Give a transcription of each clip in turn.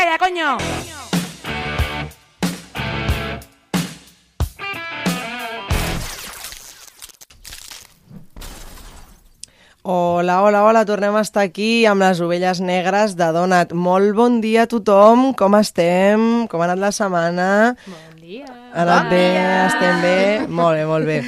calla, coño! Hola, hola, hola, tornem a estar aquí amb les ovelles negres de Donat. Molt bon dia a tothom, com estem? Com ha anat la setmana? Bon dia. Anat bé, estem bé? Molt bé, molt bé.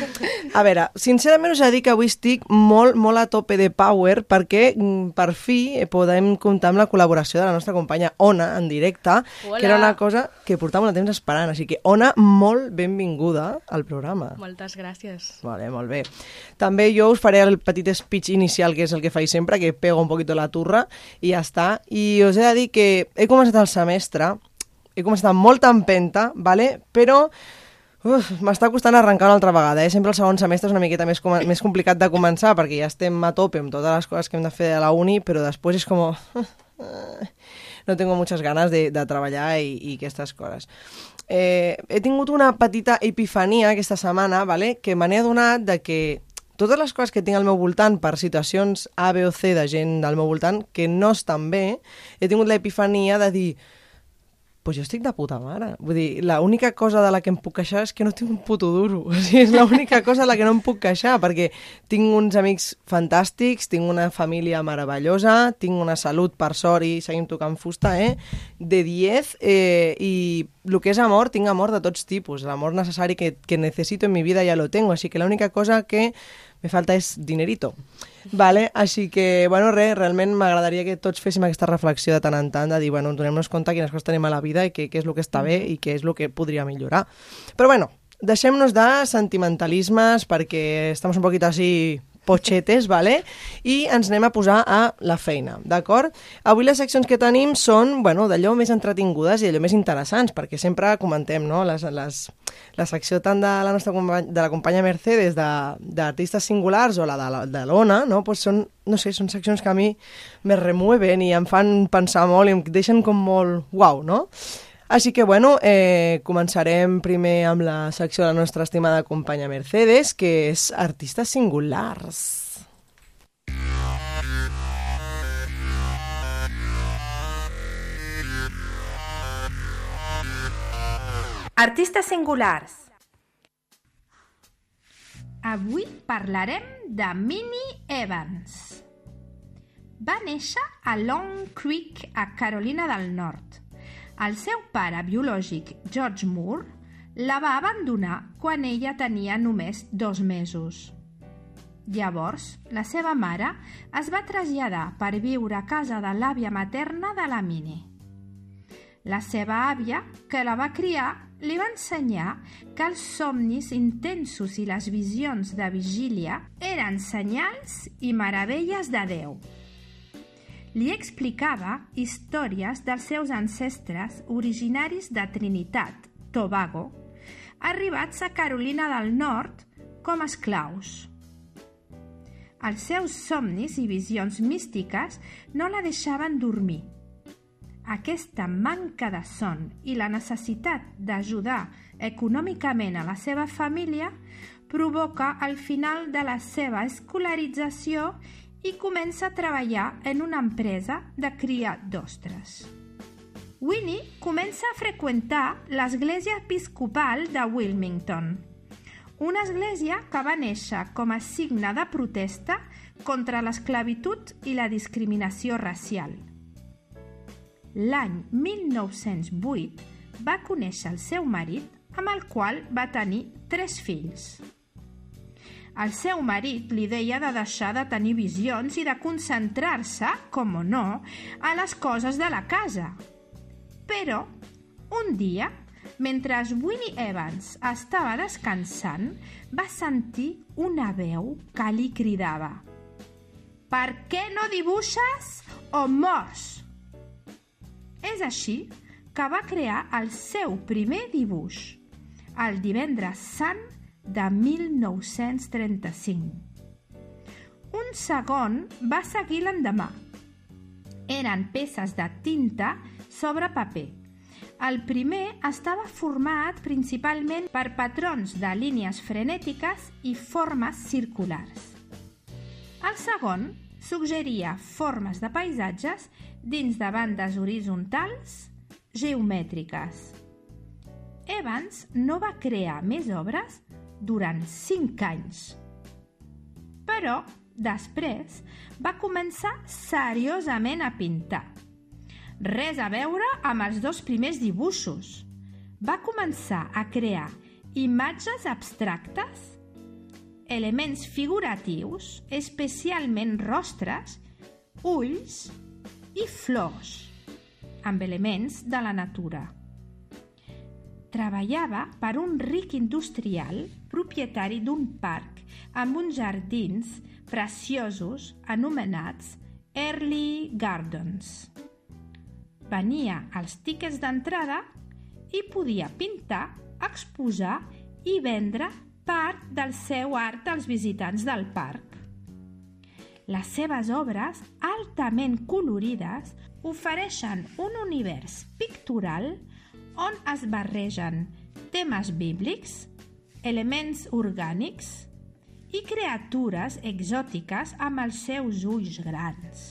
A veure, sincerament us he de dir que avui estic molt, molt a tope de power perquè mm, per fi podem comptar amb la col·laboració de la nostra companya Ona en directe, Hola. que era una cosa que portava molt de temps esperant. Així que, Ona, molt benvinguda al programa. Moltes gràcies. Vale, molt bé. També jo us faré el petit speech inicial, que és el que faig sempre, que pego un poquito la turra, i ja està. I us he de dir que he començat el semestre, he començat amb molta empenta, vale? però m'està costant arrencar una altra vegada. Eh? Sempre el segon semestre és una miqueta més, com més complicat de començar, perquè ja estem a tope amb totes les coses que hem de fer a la uni, però després és com... no tengo muchas ganas de, de treballar i, i aquestes coses. Eh, he tingut una petita epifania aquesta setmana, vale? que me n'he adonat de que totes les coses que tinc al meu voltant per situacions A, B o C de gent del meu voltant que no estan bé, he tingut l'epifania de dir pues jo estic de puta mare. Vull dir, l'única cosa de la que em puc queixar és que no tinc un puto duro. O sigui, és l'única cosa de la que no em puc queixar, perquè tinc uns amics fantàstics, tinc una família meravellosa, tinc una salut per sort i seguim tocant fusta, eh? De 10, eh, i el que és amor, tinc amor de tots tipus. L'amor necessari que, que necesito en mi vida ja lo tengo, així que l'única cosa que me falta és dinerito. Vale? Així que, bueno, res, realment m'agradaria que tots féssim aquesta reflexió de tant en tant, de dir, bueno, donem-nos compte quines coses tenim a la vida i què, és el que està bé i què és el que podria millorar. Però bueno, deixem-nos de sentimentalismes perquè estem un poquit així potxetes, vale? i ens anem a posar a la feina, d'acord? Avui les seccions que tenim són, bueno, d'allò més entretingudes i d'allò més interessants, perquè sempre comentem, no?, les, les, la secció tant de la nostra de la companya Mercedes d'artistes singulars o la de, la, de l'Ona, no?, pues són, no sé, són seccions que a mi me remueven i em fan pensar molt i em deixen com molt uau, no? Així que, bueno, eh, començarem primer amb la secció de la nostra estimada companya Mercedes, que és artistes singulars. Artistes singulars. Avui parlarem de Minnie Evans. Va néixer a Long Creek, a Carolina del Nord. El seu pare biològic, George Moore, la va abandonar quan ella tenia només dos mesos. Llavors, la seva mare es va traslladar per viure a casa de l'àvia materna de la Minnie. La seva àvia, que la va criar, li va ensenyar que els somnis intensos i les visions de vigília eren senyals i meravelles de Déu. Li explicava històries dels seus ancestres originaris de Trinitat, Tobago, arribats a Carolina del Nord com a esclaus. Els seus somnis i visions místiques no la deixaven dormir. Aquesta manca de son i la necessitat d'ajudar econòmicament a la seva família provoca el final de la seva escolarització i comença a treballar en una empresa de cria d'ostres. Winnie comença a freqüentar l'església episcopal de Wilmington, una església que va néixer com a signe de protesta contra l'esclavitud i la discriminació racial. L'any 1908 va conèixer el seu marit, amb el qual va tenir tres fills. El seu marit li deia de deixar de tenir visions i de concentrar-se, com o no, a les coses de la casa. Però, un dia, mentre Winnie Evans estava descansant, va sentir una veu que li cridava «Per què no dibuixes o mors?» És així que va crear el seu primer dibuix, el divendres sant de 1935. Un segon va seguir l'endemà. Eren peces de tinta sobre paper. El primer estava format principalment per patrons de línies frenètiques i formes circulars. El segon suggeria formes de paisatges dins de bandes horitzontals, geomètriques. Evans no va crear més obres durant cinc anys. Però, després, va començar seriosament a pintar. Res a veure amb els dos primers dibuixos. Va començar a crear imatges abstractes, elements figuratius, especialment rostres, ulls i flors, amb elements de la natura treballava per un ric industrial propietari d'un parc amb uns jardins preciosos anomenats Early Gardens. Venia els tíquets d'entrada i podia pintar, exposar i vendre part del seu art als visitants del parc. Les seves obres, altament colorides, ofereixen un univers pictoral on es barregen temes bíblics, elements orgànics i criatures exòtiques amb els seus ulls grans.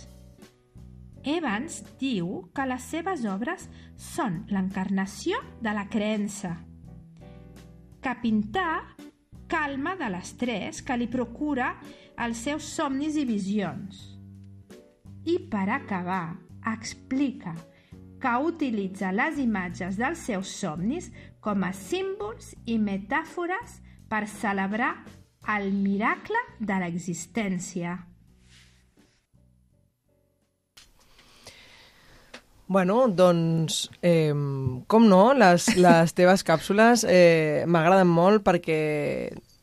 Evans diu que les seves obres són l'encarnació de la creença, que pintar calma de l'estrès que li procura els seus somnis i visions. I per acabar, explica que utilitza les imatges dels seus somnis com a símbols i metàfores per celebrar el miracle de l'existència. Bueno, doncs, eh, com no, les, les teves càpsules eh, m'agraden molt perquè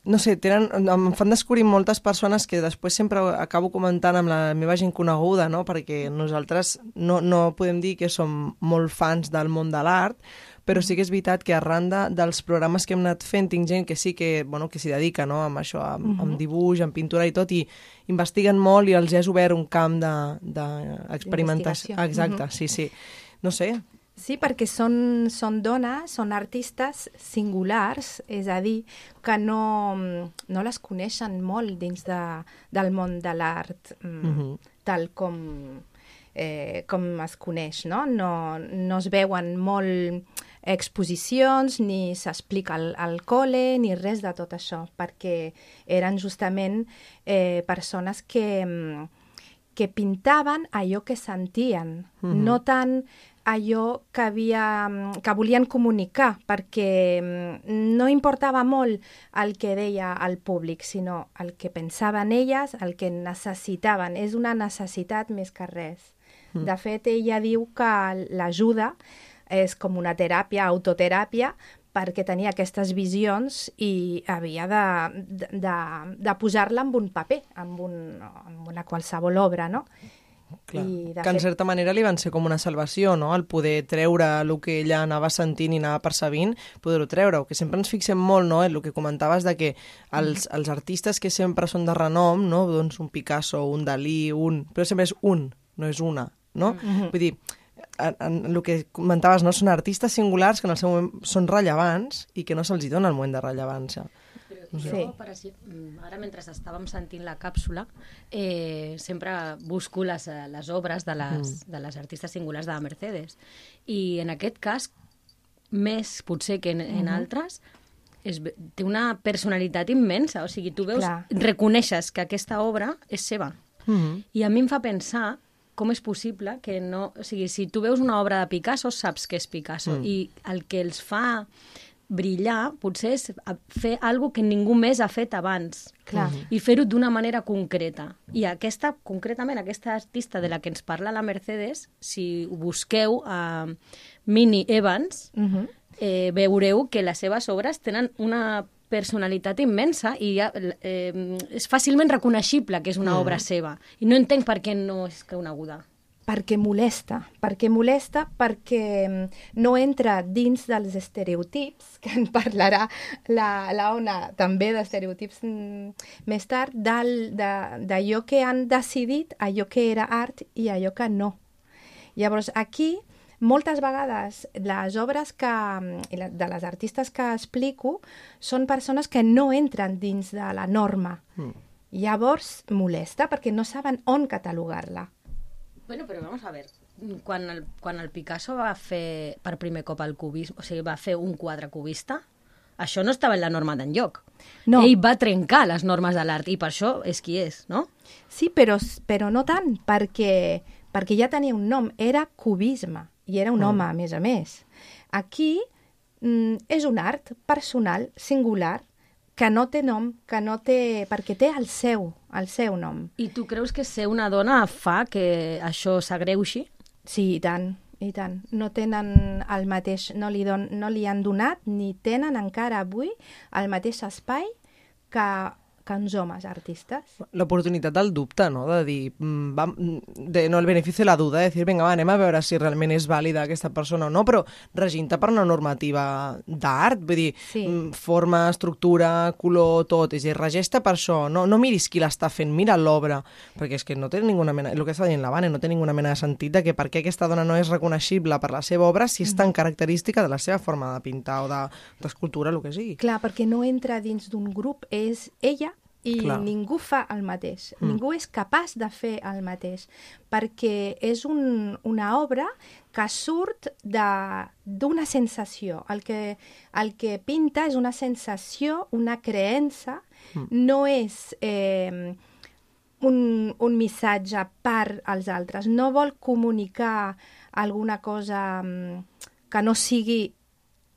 no sé, tenen, em fan descobrir moltes persones que després sempre acabo comentant amb la meva gent coneguda, no? perquè nosaltres no, no podem dir que som molt fans del món de l'art, però sí que és veritat que arran de, dels programes que hem anat fent tinc gent que sí que, bueno, que s'hi dedica no? amb això, amb, uh -huh. amb dibuix, amb pintura i tot, i investiguen molt i els has obert un camp d'experimentació. De, de Exacte, uh -huh. sí, sí. No sé, Sí, perquè són, són dones, són artistes singulars, és a dir, que no, no les coneixen molt dins de, del món de l'art, mm -hmm. tal com, eh, com es coneix, no? no? No es veuen molt exposicions, ni s'explica al, al col·le, ni res de tot això, perquè eren justament eh, persones que, que pintaven allò que sentien, mm -hmm. no tant allò que, havia, que volien comunicar, perquè mm, no importava molt el que deia el públic, sinó el que pensaven elles, el que necessitaven. És una necessitat més que res. Mm. De fet, ella diu que l'ajuda és com una teràpia, autoteràpia, perquè tenia aquestes visions i havia de, de, de posar-la en un paper, en, un, en una qualsevol obra, no? Clar, I que en certa manera li van ser com una salvació, no? El poder treure el que ella anava sentint i anava percebint, poder-ho treure, que sempre ens fixem molt, no?, en el que comentaves de que els, mm. els artistes que sempre són de renom, no?, doncs un Picasso, un Dalí, un... però sempre és un, no és una, no? Mm -hmm. Vull dir, en, en el que comentaves, no? són artistes singulars que en el seu moment són rellevants i que no se'ls dona el moment de rellevància. Jo, sí. per així, ara mentre estàvem sentint la càpsula, eh, sempre busco les, eh, les obres de les, mm. de les artistes singulars de la Mercedes. I en aquest cas, més potser que en, en mm -hmm. altres, és, té una personalitat immensa. O sigui, tu veus, Clar. reconeixes que aquesta obra és seva. Mm -hmm. I a mi em fa pensar com és possible que no... O sigui, si tu veus una obra de Picasso, saps que és Picasso. Mm. I el que els fa brillar potser és fer alguna que ningú més ha fet abans. Clar. I fer-ho d'una manera concreta. I aquesta, concretament, aquesta artista de la que ens parla la Mercedes, si ho busqueu a uh, Minnie Evans, uh -huh. eh, veureu que les seves obres tenen una personalitat immensa i ja, eh, és fàcilment reconeixible que és una mm. obra seva. I no entenc per què no és coneguda perquè molesta, perquè molesta perquè mm, no entra dins dels estereotips, que en parlarà la, la Ona també d'estereotips mm, més tard, d'allò que han decidit, allò que era art i allò que no. Llavors, aquí, moltes vegades, les obres que, mm, de les artistes que explico són persones que no entren dins de la norma. Mm. Llavors, molesta perquè no saben on catalogar-la Bueno, però vamos a ver, quan el, quan el Picasso va fer per primer cop el cubisme, o sigui, va fer un quadre cubista, això no estava en la norma d'enlloc. No. Ell va trencar les normes de l'art i per això és qui és, no? Sí, però, però no tant, perquè, perquè ja tenia un nom, era cubisme, i era un home, a més a més. Aquí mm, és un art personal, singular, que no té nom, que no té... perquè té el seu, el seu nom. I tu creus que ser una dona fa que això s'agreuixi? Sí, i tant, i tant. No tenen el mateix, no li, don, no li han donat ni tenen encara avui el mateix espai que, que uns homes artistes. L'oportunitat del dubte, no? De dir, mm, va, mm, de, no el benefici de la duda, de dir, vinga, va, anem a veure si realment és vàlida aquesta persona o no, però reginta per una normativa d'art, vull dir, Sí. mm, forma, estructura, color, tot, és a dir, regesta per això, no, no miris qui l'està fent, mira l'obra, perquè és que no té ninguna mena, el que està dient la Vane, no té ninguna mena de sentit de que per què aquesta dona no és reconeixible per la seva obra si és tan característica de la seva forma de pintar o de- d'escultura, el que sigui. Clar, perquè no entra dins d'un grup, és ella i Clar. ningú fa el mateix. Mm. Ningú és capaç de fer el mateix, perquè és un, una obra que surt d'una sensació. El que, el que pinta és una sensació, una creença, mm. no és... Eh, un, un missatge per als altres. No vol comunicar alguna cosa mm, que no sigui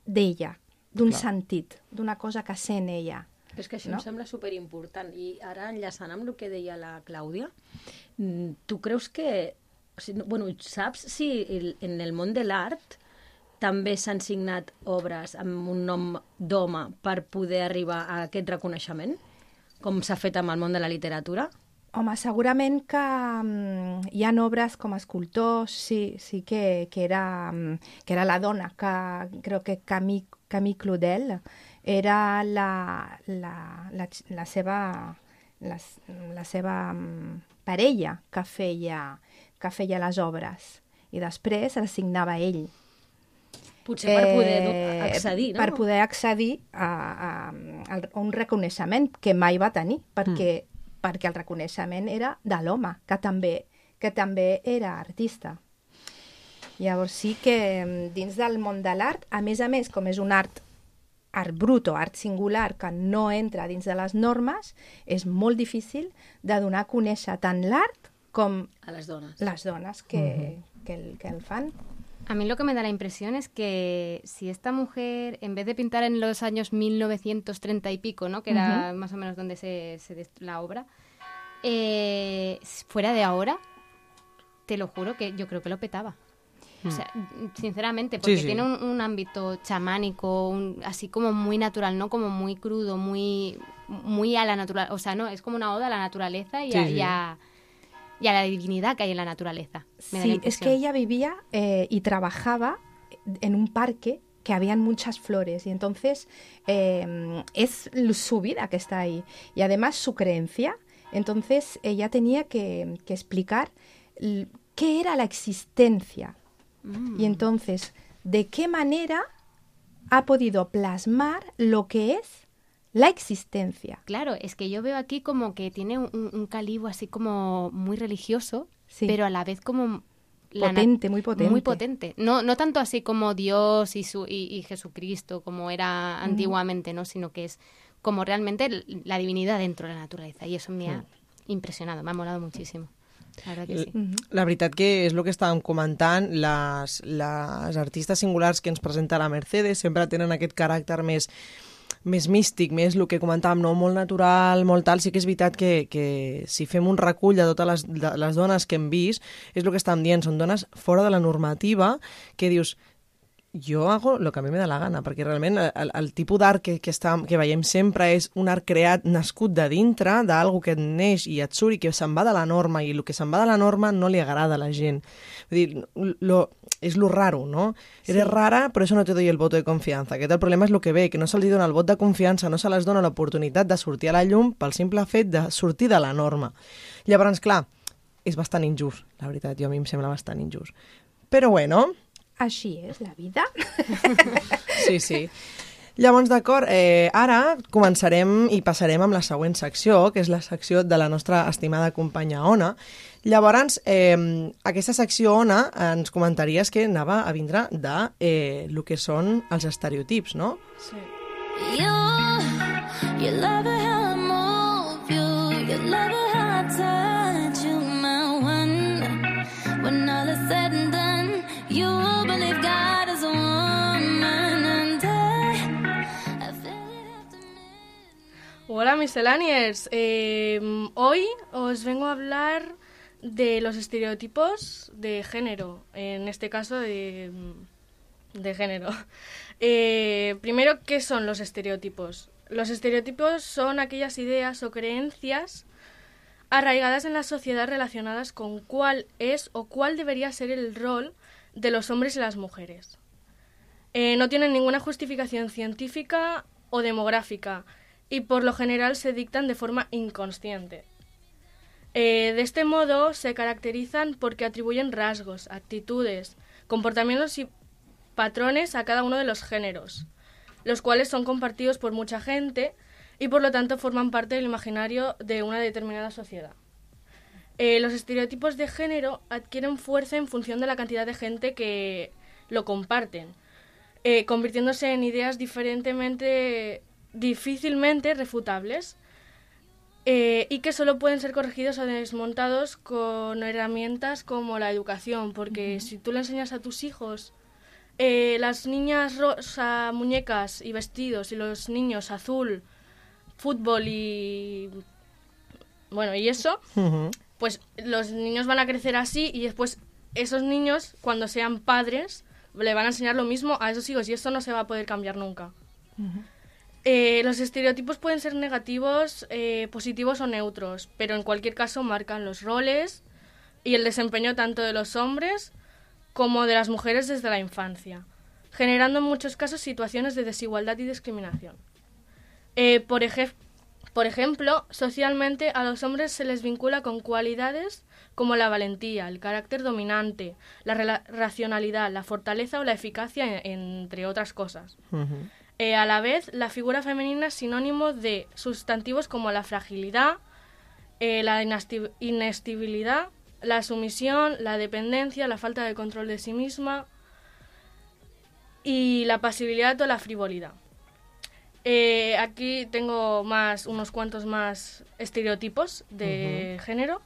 d'ella, d'un sentit, d'una cosa que sent ella. Però és que això No? em sembla superimportant. I ara, enllaçant amb el que deia la Clàudia, mm, tu creus que... O sigui, no- bueno, saps si el, en el món de l'art també s'han signat obres amb un nom d'home per poder arribar a aquest reconeixement? Com s'ha fet amb el món de la literatura? Home, segurament que mm, hi ha obres com a escultors, sí, sí que, que, era, mm, que era la dona, que crec que Camille, Camille Claudel era la, la, la, la seva, la, la seva mm, parella que feia, que feia les obres i després les signava ell. Potser per poder Eh, accedir, no? Per poder accedir a, a, a un reconeixement que mai va tenir, perquè, mm. perquè el reconeixement era de l'home, que també, que també era artista. Llavors sí que mm, dins del món de l'art, a més a més, com és un art art brut o art singular que no entra dins de les normes, és molt difícil de donar a conèixer tant l'art com A les dones. les dones que, que, el, que el fan. A mí lo que me da la impresión es que si esta mujer, en vez de pintar en los años 1930 y pico, ¿no? que era más o menos donde se, se la obra, eh, fuera de ahora, te lo juro que yo creo que lo petaba. O sea, sinceramente, porque sí. tiene un, un ámbito chamánico, un- así como muy natural, ¿no? Como muy crudo, muy, muy a la naturaleza. O sea, no, es como una oda a la naturaleza y, Sí, a, sí. y a- y a la divinidad que hay en la naturaleza. Me da la Sí, es que ella vivía eh, y trabajaba en un parque que habían muchas flores y entonces eh, es su vida que está ahí y además su creencia. Entonces ella tenía que, que explicar qué era la existencia y entonces de qué manera ha podido plasmar lo que es la existencia. Claro, es que yo veo aquí como que tiene un, un calibre así como muy religioso, Sí. pero a la vez como... Potente, muy potente. Muy potente. No, no tanto así como Dios y, su, y, y Jesucristo, como era antiguamente, ¿no? Sino que es como realmente la divinidad dentro de la naturaleza. Y eso me ha impresionado, me ha molado muchísimo. La verdad que sí. La veritat que és el que estàvem comentant, les, les artistes singulars que ens presenta la Mercedes sempre tenen aquest caràcter més més místic, més el que comentàvem, no? molt natural, molt tal, sí que és veritat que, que si fem un recull de totes les, de les dones que hem vist, és el que estàvem dient, són dones fora de la normativa, que dius, jo hago lo que a mi me da la gana, perquè realment el, el tipus d'art que, que, està, que veiem sempre és un art creat, nascut de dintre, d'algú que et neix i et surt i que se'n va de la norma, i el que se'n va de la norma no li agrada a la gent. Vull dir, lo, és lo raro, no? Eres rara, però això no te doy el voto de confiança. Aquest el problema és el que ve, que no se'ls dona el vot de confiança, no se les dona l'oportunitat de sortir a la llum pel simple fet de sortir de la norma. Llavors, clar, és bastant injust, la veritat, jo a mi em sembla bastant injust. Però bueno, Així és la vida. Sí, sí. Llavors, d'acord, eh, ara començarem i passarem amb la següent secció, que és la secció de la nostra estimada companya Ona. Llavors, eh, aquesta secció, Ona, ens comentaries que anava a vindre de eh, el que són els estereotips, no? Sí. You, you love Hola misceláneos, Eh, hoy os vengo a hablar de los estereotipos de género, en este caso de, de género. Eh, primero, ¿qué son los estereotipos? Los estereotipos son aquellas ideas o creencias arraigadas en la sociedad relacionadas con cuál es o cuál debería ser el rol de los hombres y las mujeres. Eh, no tienen ninguna justificación científica o demográfica y por lo general se dictan de forma inconsciente. Eh, de este modo se caracterizan porque atribuyen rasgos, actitudes, comportamientos y patrones a cada uno de los géneros, los cuales son compartidos por mucha gente y por lo tanto forman parte del imaginario de una determinada sociedad. Eh, los estereotipos de género adquieren fuerza en función de la cantidad de gente que lo comparten, eh, convirtiéndose en ideas diferentemente, difícilmente refutables eh, y que solo pueden ser corregidos o desmontados con herramientas como la educación, porque si tú le enseñas a tus hijos eh, las niñas rosa, muñecas y vestidos y los niños azul, fútbol y bueno, y eso, Uh pues los niños van a crecer así y después esos niños, cuando sean padres, le van a enseñar lo mismo a esos hijos y esto no se va a poder cambiar nunca. Eh, los estereotipos pueden ser negativos, eh, positivos o neutros, pero en cualquier caso marcan los roles y el desempeño tanto de los hombres como de las mujeres desde la infancia, generando en muchos casos situaciones de desigualdad y discriminación. Eh, por, ej- por ejemplo, socialmente a los hombres se les vincula con cualidades como la valentía, el carácter dominante, la racionalidad, la fortaleza o la eficacia, en- entre otras cosas. Eh, a la vez, la figura femenina es sinónimo de sustantivos como la fragilidad, eh, la inestabilidad, la sumisión, la dependencia, la falta de control de sí misma y la pasividad o la frivolidad. Eh, aquí tengo más unos cuantos más estereotipos de género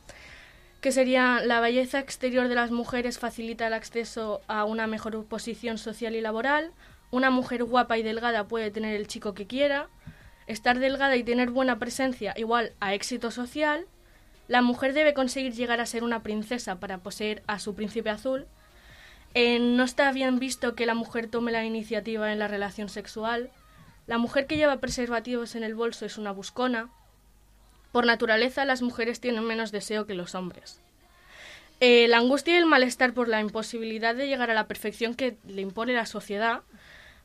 que serían la belleza exterior de las mujeres facilita el acceso a una mejor posición social y laboral, una mujer guapa y delgada puede tener el chico que quiera, estar delgada y tener buena presencia igual a éxito social, la mujer debe conseguir llegar a ser una princesa para poseer a su príncipe azul, eh, no está bien visto que la mujer tome la iniciativa en la relación sexual, la mujer que lleva preservativos en el bolso es una buscona, por naturaleza, las mujeres tienen menos deseo que los hombres. Eh, la angustia y el malestar por la imposibilidad de llegar a la perfección que le impone la sociedad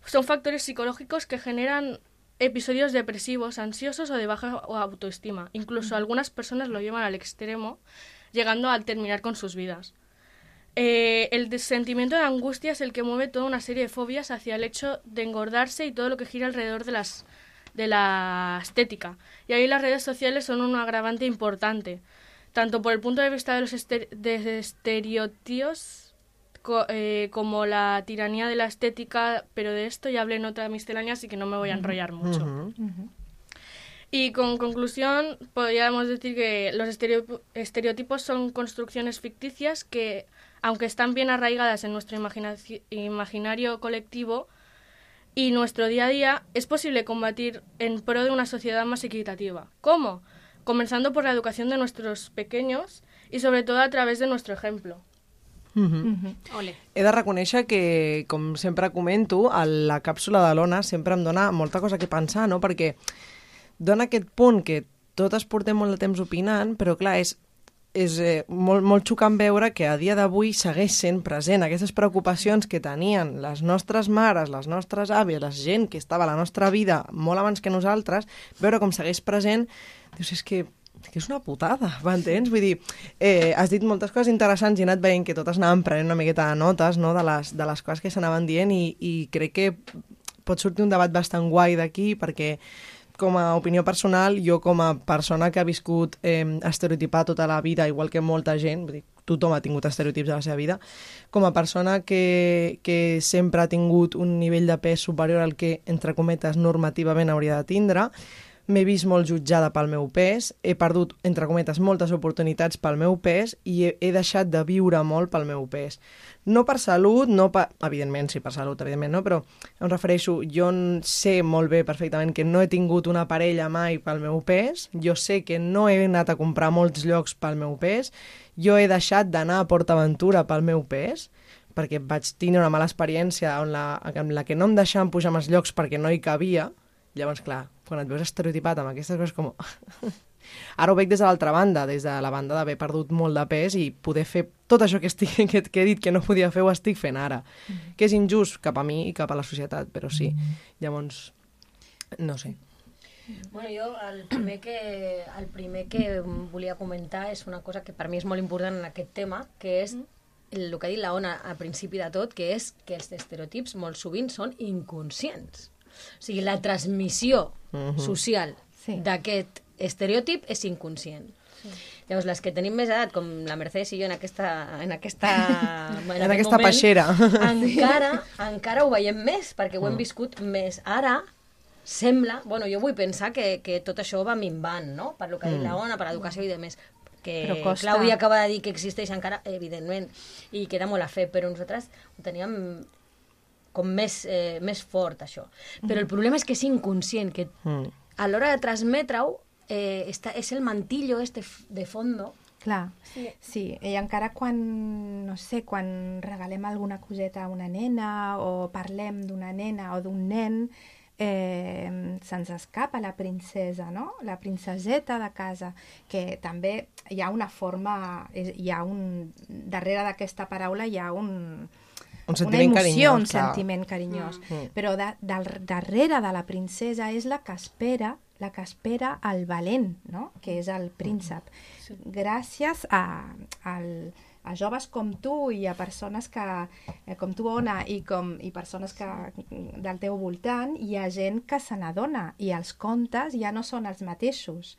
son factores psicológicos que generan episodios depresivos, ansiosos o de baja autoestima. Incluso algunas personas lo llevan al extremo, llegando a terminar con sus vidas. Eh, el sentimiento de angustia es el que mueve toda una serie de fobias hacia el hecho de engordarse y todo lo que gira alrededor de las de la estética. Y ahí las redes sociales son un agravante importante, tanto por el punto de vista de los ester- de estereotipos co- eh, como la tiranía de la estética, pero de esto ya hablé en otra miscelánea, así que no me voy a enrollar mucho. -huh. Y con conclusión, podríamos decir que los estereo- estereotipos son construcciones ficticias que, aunque están bien arraigadas en nuestro imaginario colectivo y nuestro día a día, es posible combatir en pro de una sociedad más equitativa. ¿Cómo? Comenzando por la educación de nuestros pequeños y sobre todo a través de nuestro ejemplo. Uh -huh. Ole. He de reconèixer que, com sempre comento, a la càpsula de l'Ona sempre em dona molta cosa que pensar, no? Perquè dona aquest punt que totes portem molt de temps opinant, però clar, és, és eh, molt, molt xocant veure que a dia d'avui segueix sent present aquestes preocupacions que tenien les nostres mares, les nostres àvies, la gent que estava a la nostra vida molt abans que nosaltres, veure com segueix present, dius, és que que és una putada, m'entens? Vull dir, eh, has dit moltes coses interessants i he anat veient que totes anaven prenent una miqueta de notes no? de, les, de les coses que s'anaven dient i, i crec que pot sortir un debat bastant guai d'aquí, perquè com a opinió personal, jo com a persona que ha viscut eh, estereotipat tota la vida, igual que molta gent, vull dir, tothom ha tingut estereotips a la seva vida, com a persona que, que sempre ha tingut un nivell de pes superior al que, entre cometes, normativament hauria de tindre, m'he vist molt jutjada pel meu pes, he perdut, entre cometes, moltes oportunitats pel meu pes i he, he deixat de viure molt pel meu pes. No per salut, no per... Evidentment, sí, per salut, evidentment, no? Però em refereixo, jo sé molt bé perfectament que no he tingut una parella mai pel meu pes, jo sé que no he anat a comprar molts llocs pel meu pes, jo he deixat d'anar a PortAventura pel meu pes, perquè vaig tenir una mala experiència en la, en la que no em deixaven pujar als llocs perquè no hi cabia, llavors, clar, quan et veus estereotipat amb aquestes coses com... Ara ho veig des de l'altra banda, des de la banda d'haver perdut molt de pes i poder fer tot això que, estic, que, que he dit que no podia fer ho estic fent ara. Que és injust cap a mi i cap a la societat, però sí. Llavors, no sé. Bueno, jo el primer, que, el primer que volia comentar és una cosa que per mi és molt important en aquest tema, que és el, el que ha dit la Ona al principi de tot, que és que els estereotips molt sovint són inconscients. O sigui, la transmissió social Sí. d'aquest estereotip és inconscient. Llavors, les que tenim més edat, com la Mercedes i jo en aquesta... En aquesta, en En aquest aquesta peixera. encara, encara ho veiem més, perquè ho hem viscut més. Ara, sembla... Bueno, jo vull pensar que, que tot això va minvant, no? Per lo que ha dit la ONA, per l'educació i demés. Que Però costa. Clàudia acaba de dir que existeix encara, evidentment, i queda molt a fer, però nosaltres ho teníem com més, eh, més fort, això. Però el problema és que és inconscient, que Mm. a l'hora de transmetre-ho eh, està, és el mantillo este de fondo Clar, sí. I encara quan, no sé, quan regalem alguna coseta a una nena o parlem d'una nena o d'un nen, eh, se'ns escapa la princesa, no? La princeseta de casa, que també hi ha una forma, hi ha un... Darrere d'aquesta paraula hi ha un... Un sentiment una emoció, carinyós, un clar. sentiment carinyós. Mm. Però de, del, darrere de la princesa és la que espera la que espera el valent, no? que és el príncep. Gràcies a, al, a joves com tu i a persones que, eh, com tu, Ona, i, com, i persones que, del teu voltant, hi ha gent que se n'adona i els contes ja no són els mateixos.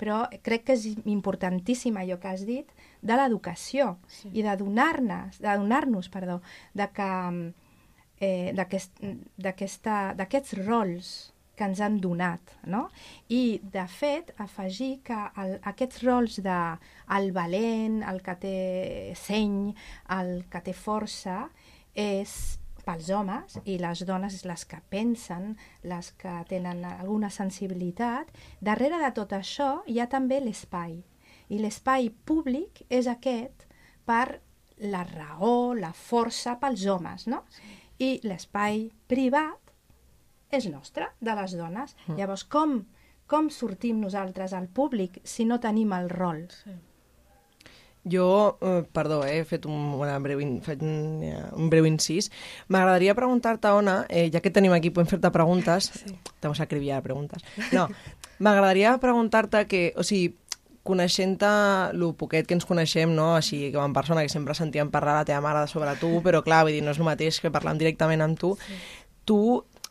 Però crec que és importantíssim allò que has dit de l'educació sí. i de donar-nos, de donar-nos, perdó, de que eh, d'aquests rols que ens han donat, no? I, de fet, afegir que el, aquests rols de el valent, el que té seny, el que té força, és pels homes i les dones les que pensen, les que tenen alguna sensibilitat. Darrere de tot això hi ha també l'espai. I l'espai públic és aquest per la raó, la força pels homes, no? I l'espai privat és nostre, de les dones. Mm. Llavors, com, com sortim nosaltres al públic si no tenim el rol? Sí. Jo, eh, perdó, eh, he fet un, una breu, in, fet un, eh, un breu incís. M'agradaria preguntar-te, Ona, eh, ja que tenim aquí, podem fer-te preguntes. Sí. Te vas acribillar preguntes. No, m'agradaria preguntar-te que, o sigui, coneixent-te el poquet que ens coneixem, no? així com en persona, que sempre sentíem parlar la teva mare sobre tu, però clar, vull dir, no és el mateix que parlar directament amb tu. Sí. Tu,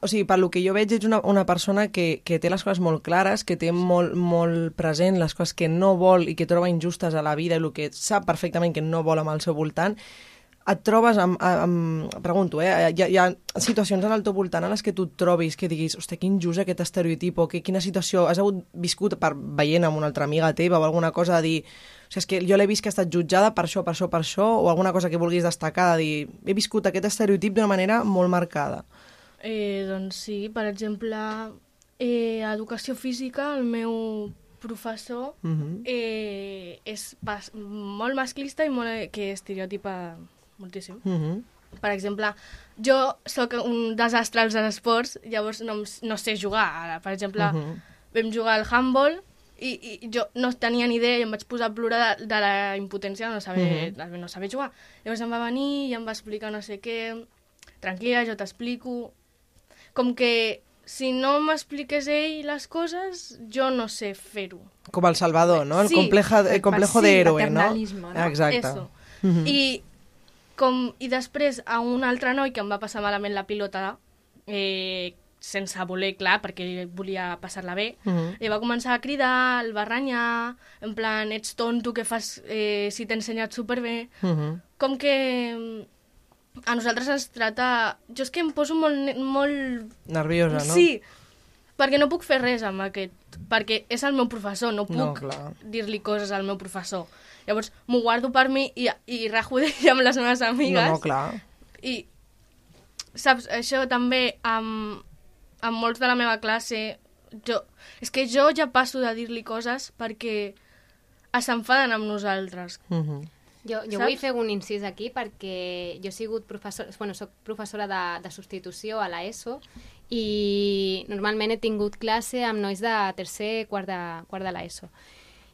o sigui, per lo que jo veig, ets una, una persona que, que té les coses molt clares, que té molt, molt present les coses que no vol i que troba injustes a la vida i el que sap perfectament que no vol amb el seu voltant, et trobes amb, amb pregunto, eh, hi ha, hi ha situacions al teu voltant en les que tu et trobis que diguis, hosti, quin just aquest estereotip o que, quina situació has hagut viscut per veient amb una altra amiga teva o alguna cosa de dir, o sigui, és que jo l'he vist que ha estat jutjada per això, per això, per això, o alguna cosa que vulguis destacar, de dir, he viscut aquest estereotip d'una manera molt marcada. Eh, doncs sí, per exemple, eh, educació física, el meu professor Uh -huh. eh, és pas, molt masclista i molt, que estereotipa moltíssim. Uh -huh. Per exemple, jo sóc un desastre als esports, llavors no, no sé jugar. Ara, per exemple, Mhm. -huh. vam jugar al handball i, i jo no tenia ni idea i em vaig posar a plorar de, de la impotència de no saber, uh -huh. no saber jugar. Llavors em va venir i em va explicar no sé què, tranquil·la, jo t'explico. Com que si no m'expliqués ell les coses, jo no sé fer-ho. Com el Salvador, no? El, Sí, compleja, el complejo sí, de héroe, no? no? Exacte. Eso. Mhm. I, com, I després a un altre noi que em va passar malament la pilota eh, sense voler, clar, perquè volia passar-la bé, Mhm. i va començar a cridar, el va renyar, en plan, ets tonto, què fas eh, si t'he ensenyat superbé? Mhm. Com que mm, a nosaltres ens trata... Jo és que em poso molt... molt... Nerviosa, no? Sí, perquè no puc fer res amb aquest, perquè és el meu professor, no No, puc clar. dir-li coses al meu professor. Llavors m'ho guardo per mi i, i rajo d'ella amb les meves amigues. No, no, clar. I, saps, això també amb, amb molts de la meva classe, jo, és que jo ja passo de dir-li coses perquè s'enfaden amb nosaltres. Mhm. Jo, jo Saps? vull fer un incís aquí perquè jo he sigut professor, bueno, soc professora de, de substitució a l'ESO i normalment he tingut classe amb nois de tercer, quart de, quart de l'ESO.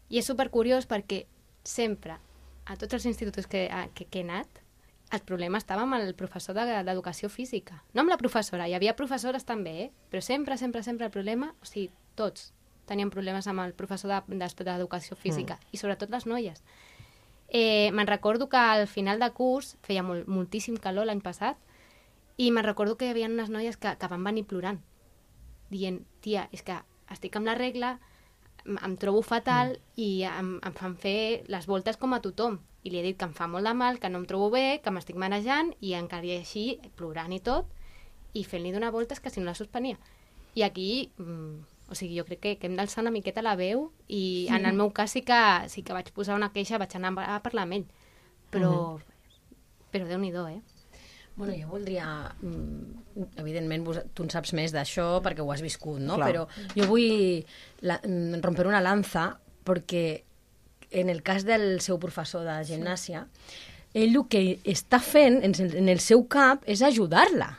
I és supercuriós perquè sempre, a tots els instituts que, a, que, que he anat, el problema estava amb el professor de- d'educació física. No amb la professora, hi havia professores també, eh? però sempre, sempre, sempre el problema, o sigui, tots tenien problemes amb el professor de- de- d'educació física, i sobretot les noies. Eh, me'n recordo que al final de curs feia molt, moltíssim calor l'any passat i me'n recordo que hi havia unes noies que, que van venir plorant dient, tia, és que estic amb la regla em, trobo fatal mm. i em, em fan fer les voltes com a tothom i li he dit que em fa molt de mal, que no em trobo bé que m'estic manejant i encara i així plorant i tot i fent-li donar voltes que si no la suspenia i aquí, mm, o sigui, jo crec que, que hem d'alçar una miqueta la veu i en el meu cas sí que, sí que vaig posar una queixa, vaig anar a parlar amb ell. Però, però Déu-n'hi-do, eh? Bueno, jo voldria... mm, Evidentment, vos, tu en saps més d'això perquè ho has viscut, no? Clar. Però jo vull la, mm, romper una lanza perquè en el cas del seu professor de gimnàsia, ell el que està fent en el, en el seu cap és ajudar-la.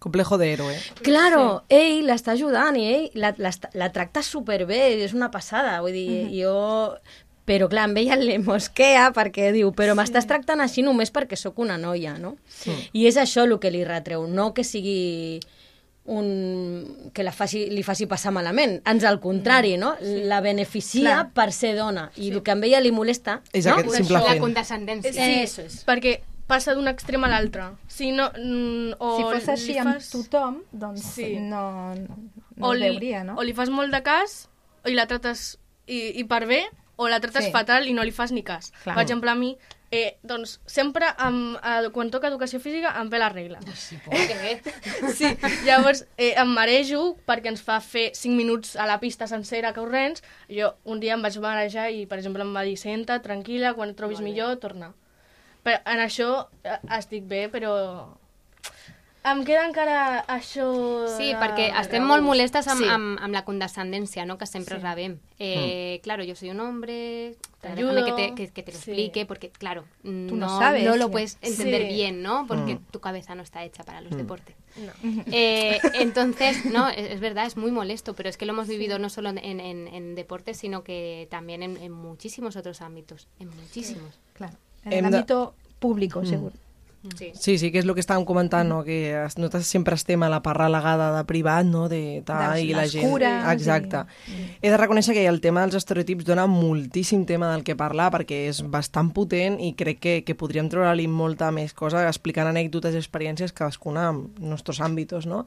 Complejo de héroe. Claro, sí. ell l'està ajudant i ell la, la, la tracta superbé, és una passada, vull dir, mm -hmm. jo... Però, clar, amb ella li mosquea perquè diu, però m'estàs tractant així només perquè sóc una noia, no? Sí. I és això el que li retreu, no que sigui un... que la faci, li faci passar malament. Ans al contrari, no? La beneficia Clar. per ser dona. I el que amb ella li molesta... És no? aquest La simple fet. condescendència. Sí, Eso és. perquè passa d'un extrem a l'altre. Si no... mm, O si fos així li amb fas... tothom, doncs Sí. no, no o li, veuria, no? o li fas molt de cas i la trates i, i per bé, o la trates Sí. fatal i no li fas ni cas. Clar. Per exemple, a mi, eh, doncs, sempre amb, eh, quan toca educació física em ve la regla. Sí, Sí, llavors eh, em marejo perquè ens fa fer 5 minuts a la pista sencera que corrents. Jo un dia em vaig marejar i, per exemple, em va dir senta, tranquil·la, quan et trobis millor, torna. Però en això eh, estic bé, però em queda encara això... Sí, de perquè estem molt molestes amb, Sí. amb, amb la condescendència, no?, que sempre Sí. rebem. Eh, Claro, yo soy un hombre, déjame que te, que, que te lo Sí. explique, porque, claro, Tú no, no sabes, no lo puedes entender Sí. bien, ¿no? Porque tu cabeza no está hecha para los deportes. No. Eh, entonces, no, es, es verdad, es muy molesto, pero es que lo hemos vivido no solo en, en, en deportes, sino que también en, en muchísimos otros ámbitos, en muchísimos. Claro. En Hem el ámbito público, seguro. Sí. Sí, sí, que és el que estàvem comentant, no? que es- nosaltres sempre estem a la part relegada de privat, no? de tal, De i la gent... cures Exacte. He de reconèixer que el tema dels estereotips dona moltíssim tema del que parlar, perquè és bastant potent i crec que, que podríem treure-li molta més cosa explicant anècdotes i experiències cadascuna en nostres àmbits, no?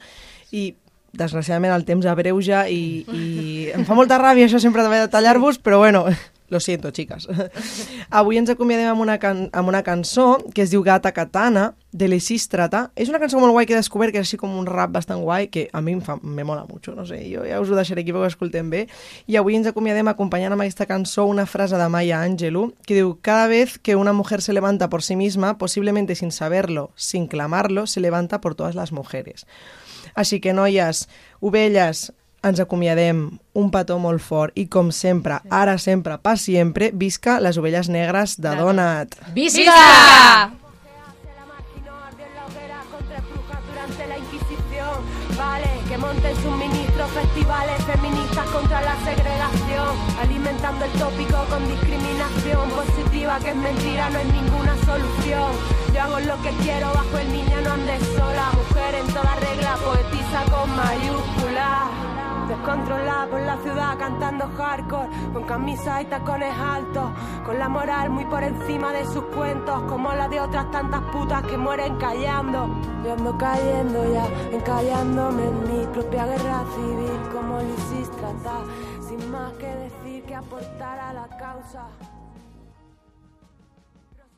I desgraciadament el temps abreuja i, i em fa molta ràbia això sempre de tallar-vos, però bueno, lo siento, chicas. Avui ens acomiadem amb una, can amb una cançó que es diu Gata Katana, de l'Esístrata. És una cançó molt guai que he descobert, que és així com un rap bastant guai, que a mi em fa, me mola mucho, no sé, jo ja us ho deixaré aquí perquè ho escoltem bé. I avui ens acomiadem acompanyant amb aquesta cançó una frase de Maya Angelou, que diu Cada vez que una mujer se levanta por sí misma, posiblemente sin saberlo, sin clamarlo, se levanta por todas las mujeres. Així que, noies, ovelles, ens acomiadem, un petó molt fort i, com sempre, ara sempre, pa sempre, visca les ovelles negres de Donat. Visca! Vale, que monten suministros, festivales feministas contra la segregación. Alimentando el tópico con discriminación positiva, que es mentira, no es ninguna solución. Yo hago lo que quiero bajo el niño, no andes sola. Mujer en toda regla, poetiza con mayúsculas. Descontrolada por la ciudad cantando hardcore, con camisa y tacones altos, con la moral muy por encima de sus cuentos, como la de otras tantas putas que mueren callando. Yo ando cayendo ya, encallándome en mi propia guerra civil, como lo hiciste tratar, sin más que decir que aportar a la causa.